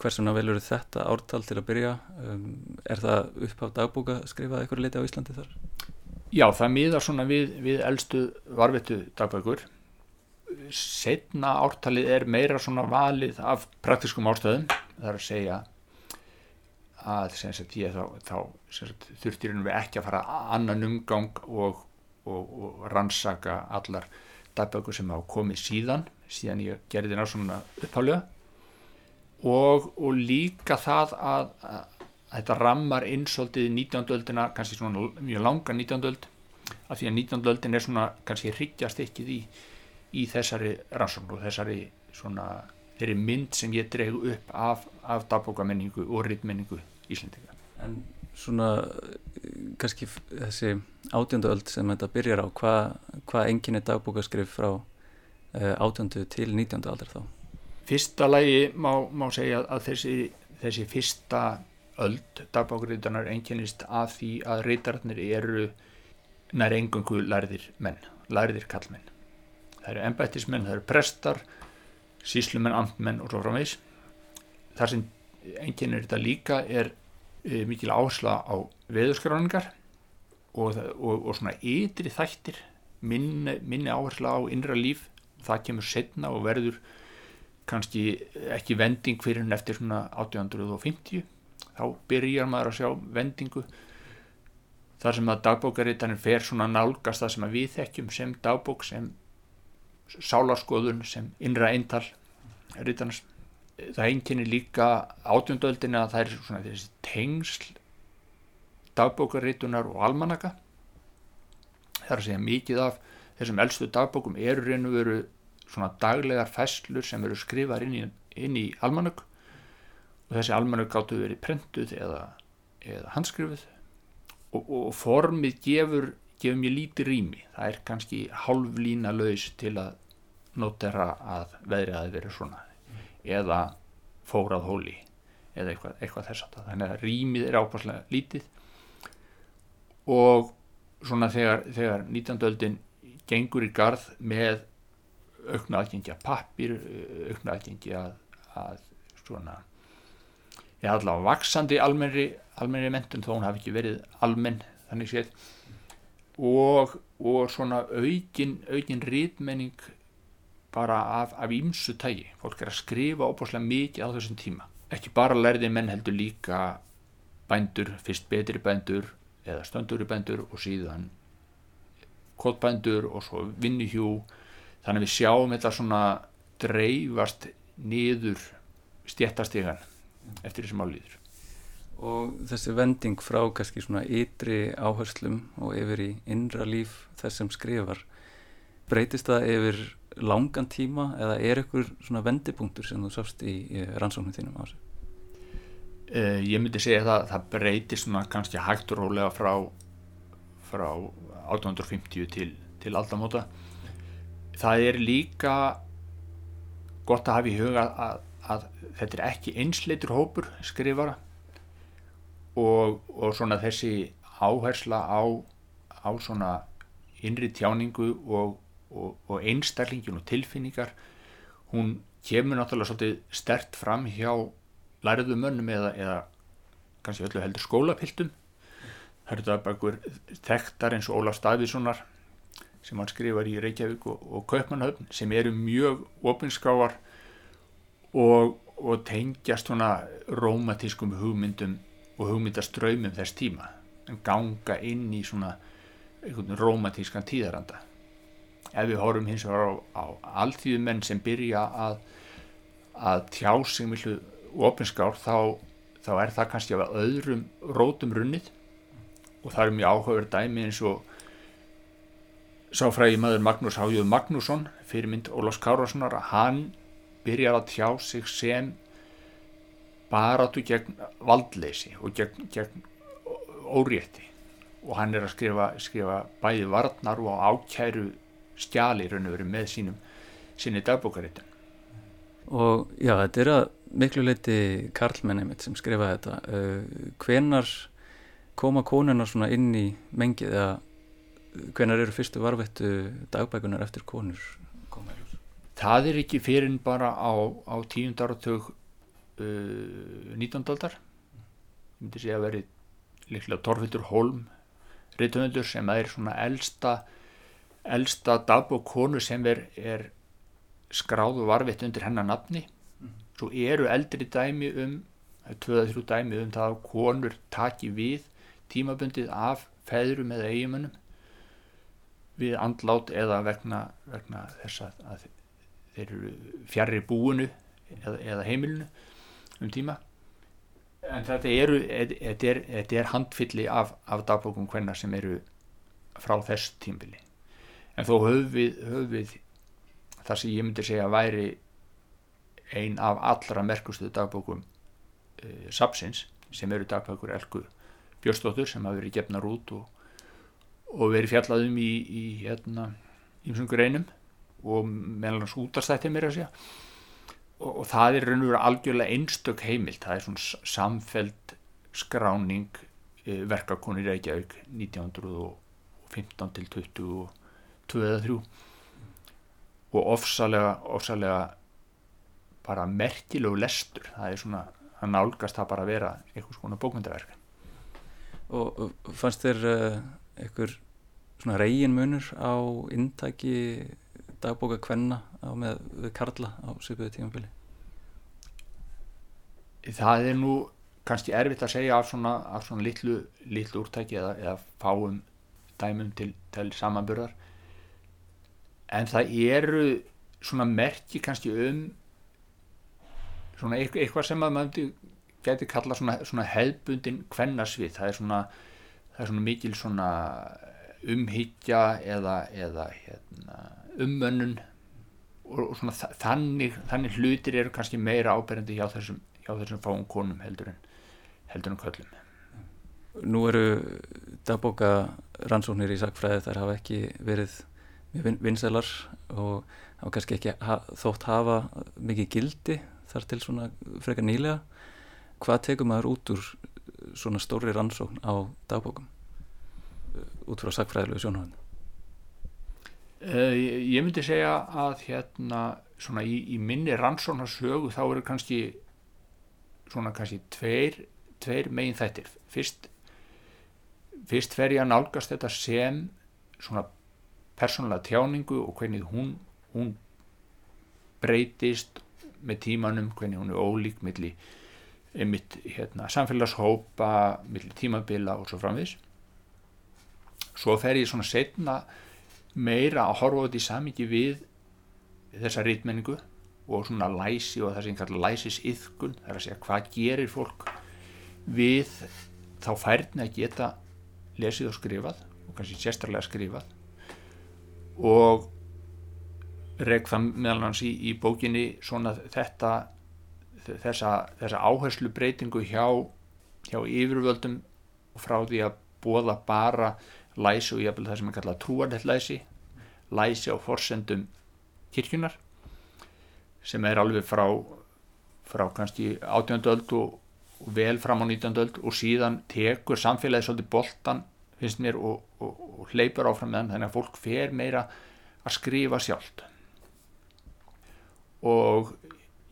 hversuna velur þetta ártal til að byrja? Um, er það upp á dagbúka skrifað einhverju leiti á Íslandi þar? Já, það miðar svona við, við eldstu varvetu dagbækur. Setna ártalið er meira svona valið af praktiskum árstöðum það er að segja að sagt, ég, þá, þá þurftir við ekki að fara annan umgang og, og, og rannsaka allar dagbökur sem hafa komið síðan síðan ég gerði það svona upphálega og, og líka það að, að, að þetta rammar innsóldið 19. öldina kannski svona mjög langa 19. öld af því að 19. öldin er svona kannski hryggjast ekkið í, í þessari rannsókn og þessari svona þeirri mynd sem ég dreg upp af, af dagbókamenningu og rittmenningu Íslandinga. En svona kannski þessi átjöndu öld sem þetta byrjar á, hvað hva enginn er dagbókaskrif frá uh, átjöndu til nítjöndu aldar þá? Fyrsta lægi má, má segja að þessi, þessi fyrsta öld dagbókarítunar enginnist af því að rítararnir eru nær engungu lærðir menn, lærðir kallmenn. Það eru embættismenn, það eru prestar, síslumenn, amtmenn og svo framvegs. Þar sem enginn er þetta líka er mikil áhersla á veðurskráningar og, og, og svona ytri þættir, minni, minni áhersla á innra líf, það kemur setna og verður kannski ekki vending fyrir henn eftir svona 1850 þá byrjar maður að sjá vendingu. Þar sem að dagbókarítanir fer svona nálgast það sem að við þekkjum sem dagbók, sem sálarskoðun, sem innra eintal rítanars. Það einkinni líka átjöndöldin að það er svona þessi tengsl dagbókarítunar og almanaka. Það er að segja mikið af þessum eldstu dagbókum eru reyn og veru svona daglegar festlur sem eru skrifar inn í, inn í almanök og þessi almanök gáttu verið prentuð eða, eða handskrifuð. Og, og formið gefur, gefur mér lítið rými. Það er kannski hálf lína laus til að notera að veðrið að vera svona eða fórað hóli eða eitthvað, eitthvað þess að þannig að rýmið er ápaslega lítið og svona þegar, þegar 19. öldin gengur í garð með aukna aðgengi að pappir aukna aðgengi að, svona ég allavega vaksandi almenri, almenri mentun þó hún hafi ekki verið almenn þannig séð og, og svona aukin aukin rítmenning bara af, ímsu tægi fólk er að skrifa óbúslega mikið á þessum tíma. Ekki bara lærði menn heldur líka bændur, fyrst betri bændur eða stönduri bændur og síðan kótbændur og svo vinnuhjú. Þannig að við sjáum þetta svona dreifast niður stjættastegan eftir þessum álýður og þessi vending frá kannski svona ytri áherslum og yfir í innra líf þess sem skrifar breytist það yfir langan tíma eða er ykkur svona vendipunktur sem þú sást í, í rannsóknum þínum á þessu? Uh, ég myndi segja það það breytist svona kannski hægt og rólega frá frá 1850 til, til aldamóta það er líka gott að hafa í huga að, að þetta er ekki einsleitur hópur skrifara og, og svona þessi áhersla á, á svona innri tjáningu og, og, og einstærlingin og tilfinningar hún kemur náttúrulega svolítið stert fram hjá læriðu mönnum eða, eða kannski öllu heldur skólapiltum. Eru það bakur þekktar eins og Ólaf Stavíssonar sem hann skrifar í Reykjavík og, og Kaupmannhöfn sem eru mjög ofinskrávar og, og tengjast svona rómatískum hugmyndum og hugmyndaströymum þess tíma. En ganga inn í svona rómatískan tíðaranda ef við horfum hins vegar á, á alltíðumenn sem byrja að að tjá sig millu ofinskár þá, þá er það kannski af öðrum rótum runnið. Og það er mjög áhugaverð dæmi eins og sáfræði maður Magnús Hájóð Magnússon fyrirmynd Ólafs Kárvarssonar að hann byrjar að tjá sig sem baratu gegn valdleysi og gegn, gegn órétti. Og hann er að skrifa, skrifa bæði varnar og ákæru skjali raun og veru með sínum sinni dagbókaritun og já, þetta er að miklu leiti Karlmenni mitt sem skrifa þetta uh, hvenar koma konunar svona inn í mengið eða hvenar eru fyrstu varvettu dagbækunar eftir konur koma í ljós? Það er ekki fyrir bara á, á tíundaratug uh, 19. aldar ég myndi segja að veri líklega Torfildur Holm reytumöldur sem er svona elsta elsta dagbók konu sem er, er skráðu varvett undir hennar nafni. Svo eru eldri dæmi um tvöða þrjú dæmi um það að konur taki við tímabundið af feðrum eða eigimunum við andlát eða vegna, vegna þess að, þeir eru fjarrir búinu eða, eða heimilinu um tíma. En þetta eru þetta er, er handfylli af, af dagbókum hvenna sem eru frá þess tímbili en þó höfum við það sem ég myndi segja væri ein af allra merkustu dagbókum uh, Sapsins sem eru dagbókur Elgu Björnsdóttur sem hafa verið gefnar út og og verið fjallaðum í, í hérna ímsum greinum og meðal hans útastætti mér að segja. Og, og það er raun og verið algjörlega einstök heimilt, það er svona samfeld skráning e, verkakonir Reykjavík 1950 15 til 22 eða 3 og ofsalega, ofsalega bara merkilegu lestur. Það er svona, það nálgast það bara að vera einhvers konar bókmyndaverk Og og fannst þér uh, einhver svona reygin munur á inntæki dagbóka kvenna á með við Karla á svipuðu tímafili? það er nú kannski erfitt að segja af svona, af svona litlu, litlu úrtæki eða, eða fáum dæmum til, til samanburðar en það eru svona merki kannski um svona eitthvað sem að maður geti kalla svona, svona hefbundin kvennasvið, það er svona það er svona mikil svona umhyggja eða, eða hérna, ummönnun og, og svona þannig, þannig hlutir eru kannski meira áberandi hjá þessum hjá þessum fáum konum heldur en heldur en köllum Nú eru dagbóka rannsóknir í sakfræði þar hafa ekki verið vin vinsælar og hafa kannski ekki ha þótt hafa mikið gildi þar til svona frekar nýlega. Hvað tekur maður út úr svona stóri rannsókn á dagbókum út frá sakfræðilegu sjónhóðinu uh, ég myndi segja að hérna svona í, í minni rannsóknarsögu þá eru kannski svona kannski tveir, tveir megin þættir. Fyrst, fyrst fer ég að nálgast þetta sem svona persónulega tjáningu og hvernig hún, hún breytist með tímanum, hvernig hún er ólík millir hérna, samfélagshópa, millir tímabila og svo framvis svo fer ég svona setna meira að horfa þetta í samingi við þessa rítmenningu og svona læsi og það sem kalla læsisiðkun það er að segja hvað gerir fólk við þá færðin að geta lesið og skrifað og kannski sérstarlega skrifað og reg það meðal hans í, í bókinni svona þetta þessa, þessa áherslu breytingu hjá, hjá yfirvöldum frá því að bóða bara læsi og ég vil það sem er kallað trúarlegt læsi læsi á forsendum kirkjunar sem er alveg frá frá kannski 18. öld og, og vel fram á 19. öld og síðan tekur samfélagið svolítið boltan finnst mér og, og, og hleypur áfram með hann þannig að fólk fer meira að skrifa sjálft. Og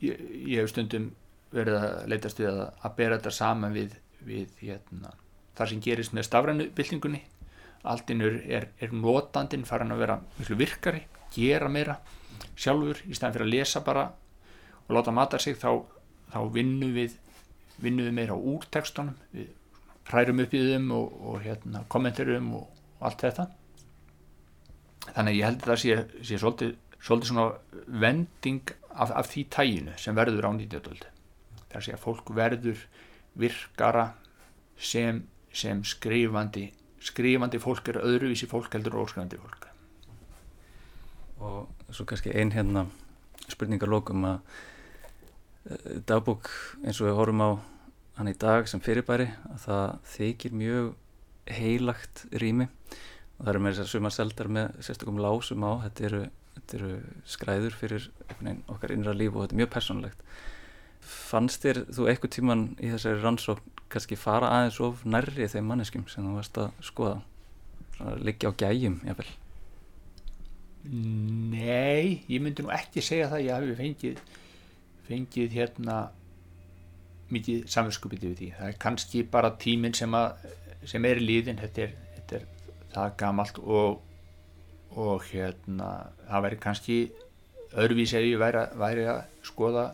ég, ég hef stundum verið að leitast við að, að bera þetta saman við, við hérna, þar sem gerist með stafrænu byltingunni. Alltinur er, er notandin farin að vera miklu virkari gera meira sjálfur í staðin fyrir að lesa bara og láta mata sig þá, þá vinnum við vinnum við meira úr tekstunum við hrærum upp í þeim og, og hérna, kommenterum og, og allt þetta þannig ég held að það sé, sé svolítið, svolítið svona vending af, af því tæginu sem verður á 19. það er að fólk verður virkara sem, sem skrifandi skrifandi fólk er öðruvísi fólk heldur óskrifandi fólk og svo kannski ein hérna spurningarlokum að uh, dagbúk eins og við horfum á hann í dag sem fyrirbæri að það þykir mjög heilagt rými. Og það eru með þess að suma seldar með sérstökum lásum á. Þetta eru, þetta eru skræður fyrir okkar innra líf og þetta er mjög personlegt fannst þér þú eitthvað tíman í þessari rannsókn kannski fara aðeins of nærri þeim manneskum sem þú varst að skoða? Liggja á gæjum jáfnvel Nei, ég myndi nú ekki segja það. Ég hafi fengið fengið hérna mikið samverskupið við því. Það er kannski bara tíminn sem, að, sem er líðin þetta er, þetta er það gamalt og, og hérna það væri kannski öðruvís ef ég væri, væri að skoða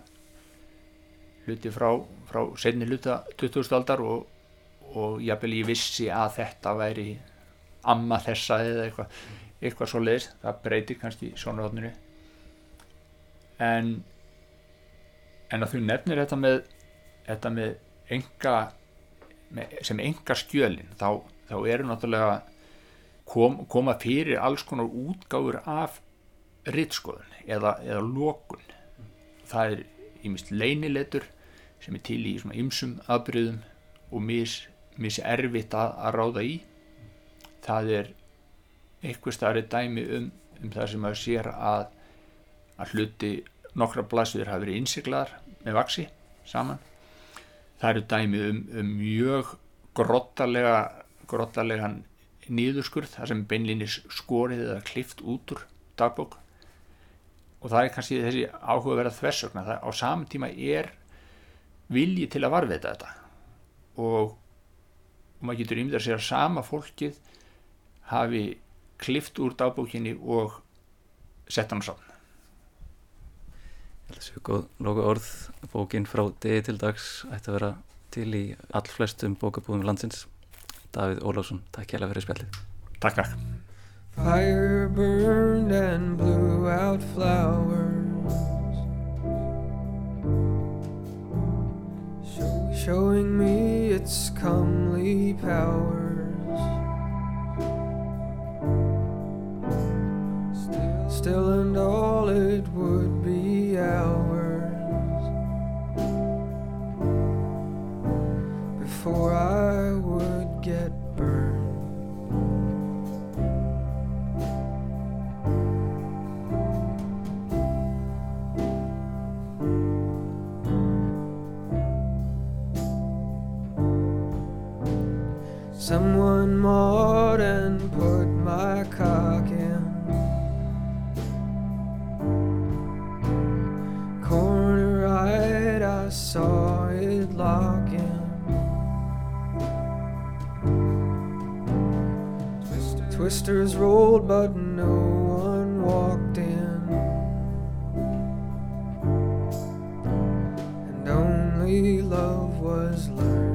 hluti frá, frá senni hluta 2000 aldar og, og jáfnvel ég vissi að þetta væri amma þessa eða eitthvað eitthvað svo leiðis, það breytir kannski sjónarhóttinu en en að þú nefnir þetta með þetta með enga sem enga skjölin þá, þá eru náttúrulega kom, koma fyrir alls konar útgáður af rittskoðun eða, eða lókun það er ímist leiniletur sem er til í svona ymsum afbyrðum og mis, mis erfitt að, að ráða í. Það er eitthvað starri dæmi um, um það sem maður sér að, að hluti nokkra blæsviður hafi verið innsiklar með vaksi saman það eru dæmi um, um mjög grottalega grottalegan nýðurskurð þar sem beinlinis skorið eða klift út úr dagbók. Og það er kannski þessi áhugaverða þversögna það á saman tíma er vilji til að varveita þetta. Og, og maður getur að segja að sama fólkið hafi klift úr dagbókinni og sett hann saman Þessu góð loku orð. Bókin frá degi til dags ætti að vera til í all flestum bókabúðum landsins. Davíð Ólásson, takk hjá fyrir spjallið. Takk takk. Fire burned and blew out flowers. Showing me its comely powers. Still and all it would be ours Before I would get burned. Someone mowed Twisters rolled, but no one walked in. And only love was learned.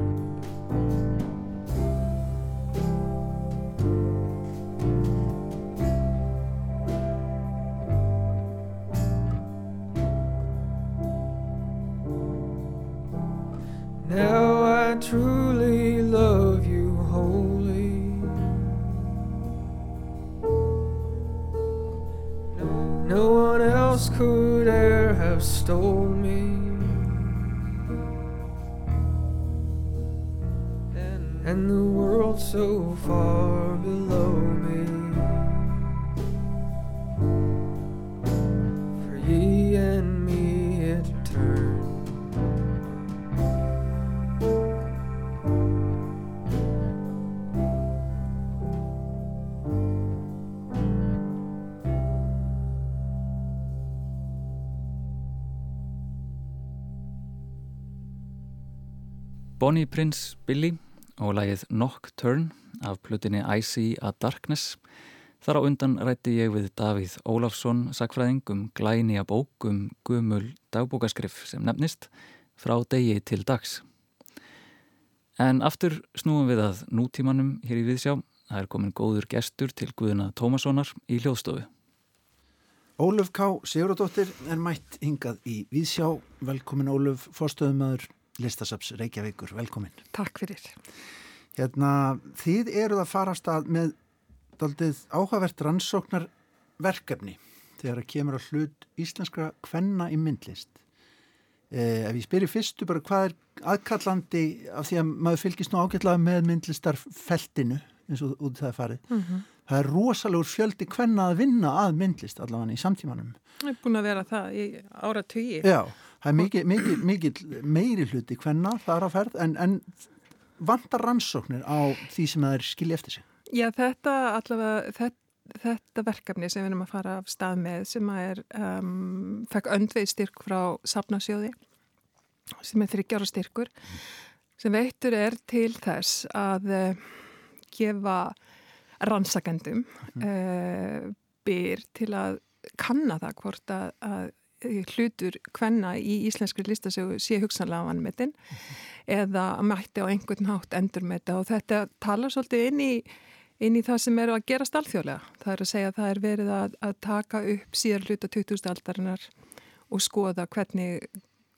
Bonnie Prince Billy og lagið Nocturne af plutinni I See a Darkness. Þar á undan rætti ég við Davíð Ólafsson sakfræðing um glæni að bók um gumul dagbókaskrif sem nefnist frá degi til dags. En aftur snúum við að nútímanum hér í Viðsjá. Það er komin góður gestur til Guðuna Tómassonar í hljóðstofu. Ólöf K. Sigurðardóttir er mætt hingað í Viðsjá. Velkomin Ólöf, fórstöðumöður Listasaps Reykjavíkur. Velkomin. Takk fyrir. Hérna, þið eruð að fara stað með daldið áhugavert rannsóknar verkefni þegar það kemur að hlut íslenskra kvenna í myndlist. Eh, ef ég spyrir fyrstu bara hvað er aðkallandi af því að maður fylgist nú ágætlega með myndlistarfeltinu eins og út það er farið. Mm -hmm. Það er rosalegur fjöldi kvenna að vinna að myndlist allavega í samtímanum. Það er búin að vera það í ára tugi. Já, það er mikið, mikið, mikið meiri hluti kvenna það er á ferð en, en vantar rannsóknir á því sem það er skilja eftir sig. Já, þetta allavega, þetta, þetta verkefni sem við erum að fara af stað með sem að er, um, fekk öndveið styrk frá Sapnasjóði sem er þryggjára styrkur sem veittur er til þess að uh, gefa rannsakendum uh, byr til að kanna það hvort að, að hlutur hvenna í íslenskri listasögu sé hugsanlega vanmetin eða mætti á einhvern hátt endurmeta og þetta talar svolítið inn í, inn í það sem eru að gerast alþjóðlega. Það er að segja að það er verið að, að taka upp síðar hluta 2000 aldarinnar og skoða hvernig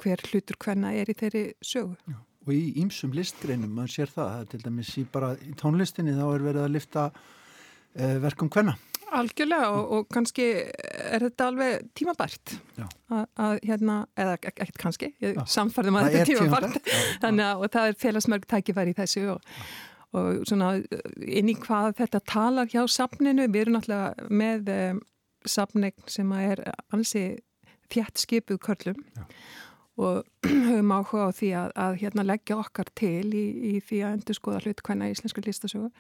hver hlutur hvenna er í þeirri sögu. Já. Og í ýmsum listgreinum, maður sér það, til dæmis í bara í tónlistinni þá er verið að lifta uh, verkum hvenna. Algjörlega og, og kannski er þetta alveg tímabært að hérna, eða ekkert kannski, samfærðum að þetta er tímabært. þannig að það er félagsmörg tækifæri í þessu og, og svona inn í hvað þetta talar hjá safninu, við erum náttúrulega með um, safnegn sem er ansi þjætt skipuð körlum Já. og [CLEARS THROAT] höfum áhuga á því að, að hérna leggja okkar til í, í því að endur skoða hlut hvenna í íslensku listasögu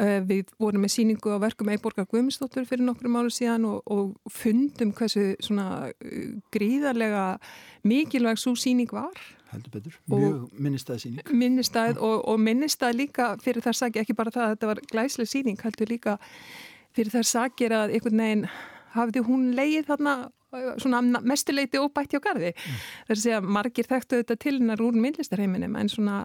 við vorum með síningu á verkum Eiborgar Guðmundsdóttur fyrir nokkrum áru síðan og, og fundum hversu svona uh, gríðarlega mikilvæg svo síning var. Heldur betur, mjög minnistæði síning. Minnistæð og, og minnistæð líka fyrir þar sakir, ekki bara það að þetta var glæslega síning, heldur líka fyrir þar sakir að einhvern veginn hafði hún leið þarna svona mestuleiti óbætti á gardi. Mm. Það er að segja, margir þekktu þetta til hennar úr myndlistarheiminum en svona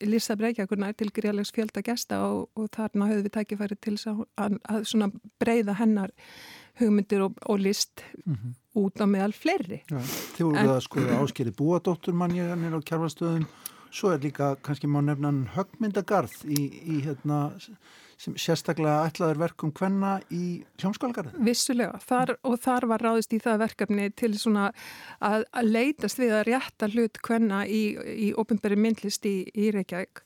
Lisa Breykjakurna er til gríðalegs fjölda gesta og, og þarna höfðu við tækifæri til að, að breyða hennar hugmyndir og, og list mm -hmm. út á meðal fleiri. Ja, þið voruð að skoða áskeri búadóttur mannir á kjárfastöðum svo er líka kannski má nefna högmyndagarð í, í hérna sem sérstaklega ætlaður verkum hvenna í hljómskólagarðin? Vissulega, þar, og þar var ráðist í það verkefni til svona að, að leitast við að rétta hlut hvenna í, í ofinberi myndlist í, í Reykjavík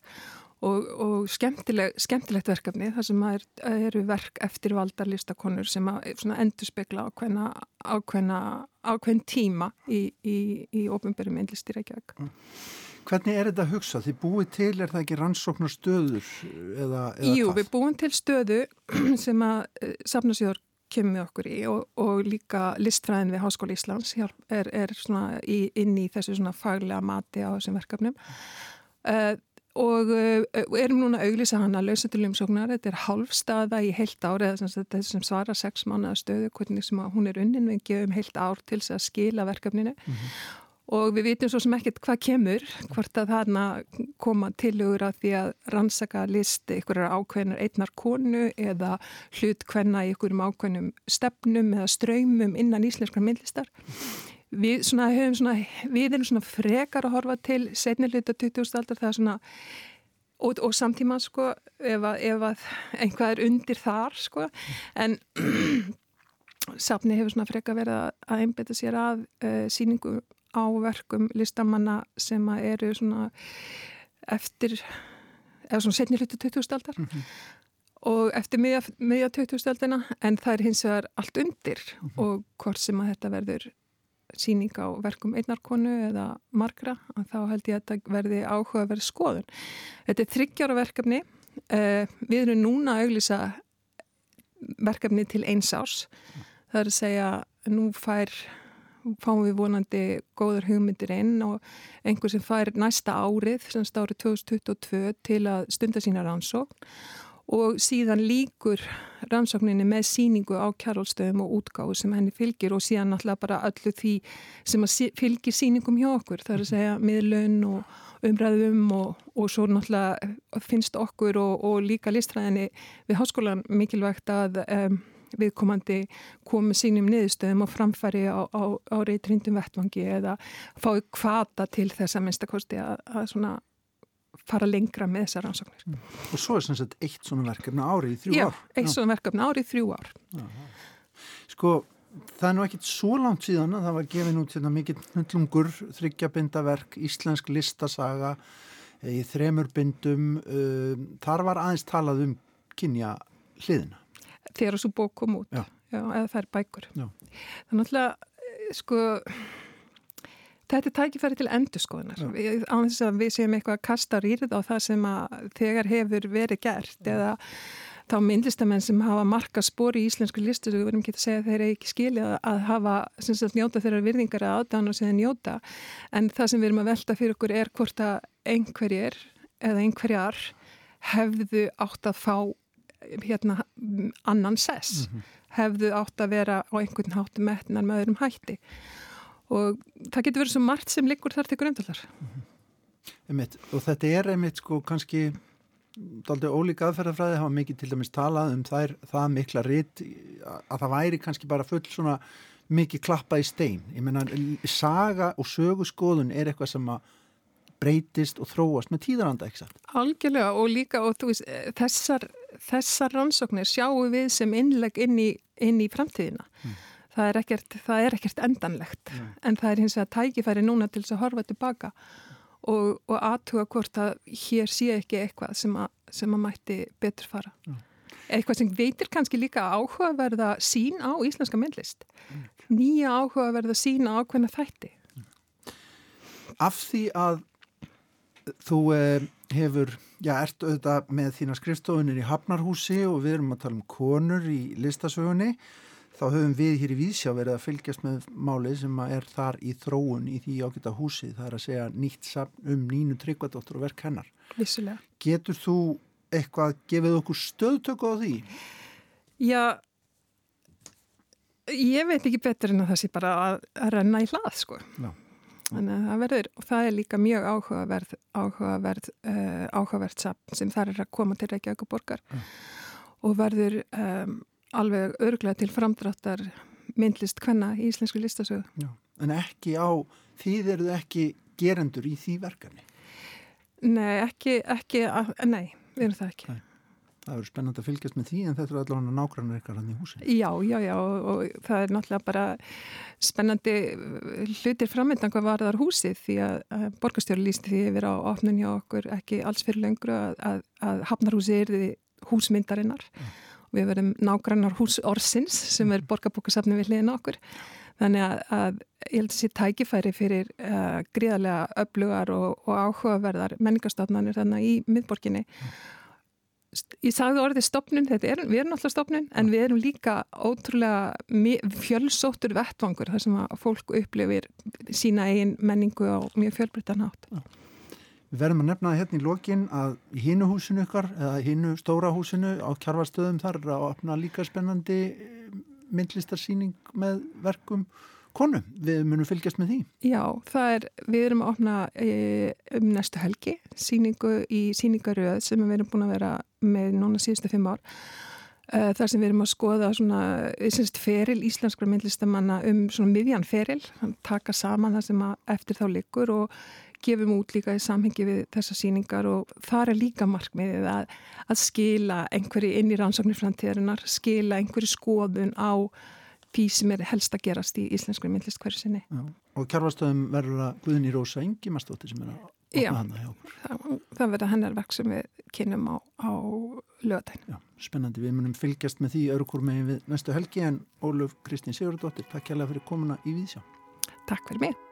og, og skemmtileg, skemmtilegt verkefni þar sem er, eru verk eftir valdarlistakonur sem endur spekla á hvenna á hvern tíma í, í ofinberi myndlist í Reykjavík. Mm. Hvernig er þetta að hugsa? Þið búið til, er það ekki rannsóknar stöður eða, eða Jú, hvað? við búum til stöðu [CLEARS THROAT] sem að uh, Safnarsjóður kemur okkur í og, og líka listfræðin við Háskóli Íslands er, er í, inn í þessu faglega mati á þessum verkefnum. Uh, og uh, erum núna að auglýsa hann að lausa til umsóknar, þetta er halvstaða í heilt ár eða sem, þetta sem svara sex manna stöðu, hvernig sem hún er unnin. Við gefum heilt ár til að skila verkefninu. Mm -hmm og við vitum svo sem ekkert hvað kemur, hvort að þarna koma tilugur að því að rannsaka list einhverjar ákveðnar einnar konu eða hlut hvenna í einhverjum ákveðnum stefnum eða ströymum innan íslenskar myndlistar. Við, svona, svona, við erum svona frekar að horfa til setniluta 20. aldar það er svona og, og samtíma sko ef að, ef að einhvað er undir þar sko en [CLEARS THROAT] safni hefur svona frekar verið að einbeta sér að uh, síningu á verkum listamanna sem eru svona eftir eða svona setni hlutu 20. aldar mm -hmm. og eftir miðja, miðja 20. aldina en það er hins vegar allt undir mm -hmm. og hvort sem að þetta verður síning á verkum einnarkonu eða margra, þá held ég að þetta verði áhuga að verða skoðun. Þetta er þryggjára verkefni. Uh, við erum núna að auglýsa verkefni til eins árs. Það er að segja, nú fær fáum við vonandi góðar hugmyndir inn og einhver sem fær næsta árið, semst árið 2022 til að stunda sína rannsókn. Og síðan líkur rannsókninni með síningu á kjárhólstöðum og útgáðu sem henni fylgir og síðan náttúrulega bara öllu því sem fylgir síningum hjá okkur, það er að segja miðlun og umræðum og, og svo náttúrulega finnst okkur og, og líka listræðinni við háskólan mikilvægt að um, viðkomandi komið sínum niðurstöðum og framfæri á, á, á reytrindum vettvangi eða fái kvata til þess að minnstakosti að, að svona fara lengra með þessar rannsóknir. Mm. Og svo er sem sagt eitt svona verkefni árið í þrjú Já, ár? Já, eitt svona verkefni árið í þrjú ár. Aha. Sko, það er nú ekkit svo langt síðan að það var gefin út hérna mikill hundlungur, þryggjabindaverk, íslensk listasaga eh, í þremur bindum. Um, þar var aðeins talað um kynja hliðina þegar þessu bók kom út. Já. Já, eða er bækur. Þannig að eh, sko þetta er tækifæri til endurskoðunar. Á þess að við séum eitthvað að kasta rýrið á það sem þegar hefur verið gert eða þá myndlistamenn sem hafa marka spóri í íslensku listu við verðum ekki að segja að þeir ekki skilja að hafa sagt, njóta þeirra virðingar að aðdána og segja njóta. En það sem við erum að velta fyrir okkur er hvort að einhverjir eða einhverjar hefðu átt að fá hérna annan sess mm -hmm. hefðu átt að vera á einhvern hátu metnar með öðrum hætti og það getur verið svo margt sem liggur þar til grundalar mm -hmm. og þetta er einmitt sko kannski aldrei ólíka aðferðafræði hafa mikið til dæmis talað um er, það mikla ritt að það væri kannski bara full svona mikið klappa í stein ég menna saga og sögurskoðun er eitthvað sem að breytist og þróast með tíðaranda, ekki satt? Algjörlega og líka og veist þessar þessar rannsóknir sjáum við sem innleg inn í, inn í framtíðina. Mm. Það, er ekkert, það er ekkert endanlegt mm. en það er hins vegar tækifæri núna til þess að horfa tilbaka og, og aðtuga hvort að hér sé ekki eitthvað sem að, sem að mætti betur fara. Mm. Eitthvað sem veitir kannski líka áhugaverða sín á íslenska myndlist. Mm. Nýja áhugaverða sín á ákveðna þætti. Af því að þú eh, hefur Já, ertu auðvitað með þína skrifstofunir í Hafnarhúsi og við erum að tala um konur í listasögunni. Þá höfum við hér í Vísjá verið að fylgjast með máli sem er þar í þróun í því ágita húsi. Það er að segja nýtt um Nínu Tryggvadóttur og verk hennar. Vissulega. Getur þú eitthvað gefið okkur stöðtöku á því? Já, ég veit ekki betur en að það sé bara að, að renna í hlað, sko. Já. Þannig að það verður, og það er líka mjög áhugaverð, áhugaverð, uh, áhugaverð sapn sem þar er að koma til Reykjavík og borgar mm. og verður um, alveg örglega til framdráttar myndlist hvenna í íslensku listasögu. Já. En ekki á, þið eruð ekki gerendur í því verkefni? Nei, ekki, ekki, nei, við erum það ekki. Nei það eru spennand að fylgjast með því en þetta eru allavega nákvæmlega ykkar hann í húsin. Já, já, já og, það er náttúrulega bara spennandi hlutir framöndan hvað var þar húsið því að, að borgastjóri lísti því yfir á opnun hjá okkur ekki alls fyrir lengru að, að, að Hafnarhúsi er því húsmyndarinnar ja. og við verðum nákvæmlega hús Orsins sem er borgarbókasafni við hliðin okkur þannig að ég held að þessi tækifæri fyrir uh, gríðarlega öflugar og, og áhugaverðar menningarstofnanir þannig í miðborginni ja ég sagði orðið stopnun, er, við erum alltaf stopnun en við erum líka ótrúlega fjölsóttur vettvangur þar sem að fólk upplifir sína eigin menningu á mjög fjölbryttan hátt. Já. Við verðum að nefna hérna í lokin að hínu húsinu ykkar eða hínu stóra húsinu á kjarvarstöðum þar er að opna líka spennandi myndlistarsýning með verkum konum, við munum fylgjast með því. Já, er, við erum að opna e, um næstu helgi síningu í síningaröð sem við erum búin að vera með núna síðustu fimm ár. E, þar sem við erum að skoða svona, einsynst feril íslenskra myndlistamanna um svona miðjan feril, taka saman það sem eftir þá likur og gefum út líka í samhengi við þessa síningar og það er líka markmiðið að, að skila einhverju inn í rannsóknir framtíðarinnar, skila einhverju skoðun á því sem er helst að gerast í íslensku myndlist hverju sinni. Já. Og kjárvastöðum verður að Guðni Rósa Ingimarsdóttir sem er að opna hana hjá okkur. Það, það verður hennar verk sem við kynum á, á. Já, spennandi. Við munum fylgjast með því örukur megin við næstu helgi en Óluf Kristín Sigurdóttir, takk kærlega fyrir komuna í Víðsjá. Takk fyrir mig.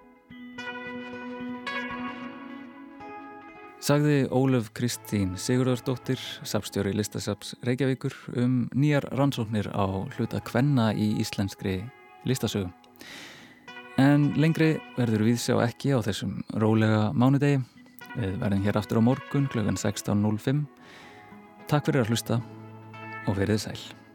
Sagði Ólöf Kristín Sigurðardóttir, sapstjóri listasaps Reykjavíkur um nýjar rannsóknir á hluta kvenna í íslenskri listasögum. En lengri verður við sjá ekki á þessum rólega mánudegi. Við verðum hér aftur á morgun kl. 16.05. Takk fyrir að hlusta og verið sæl.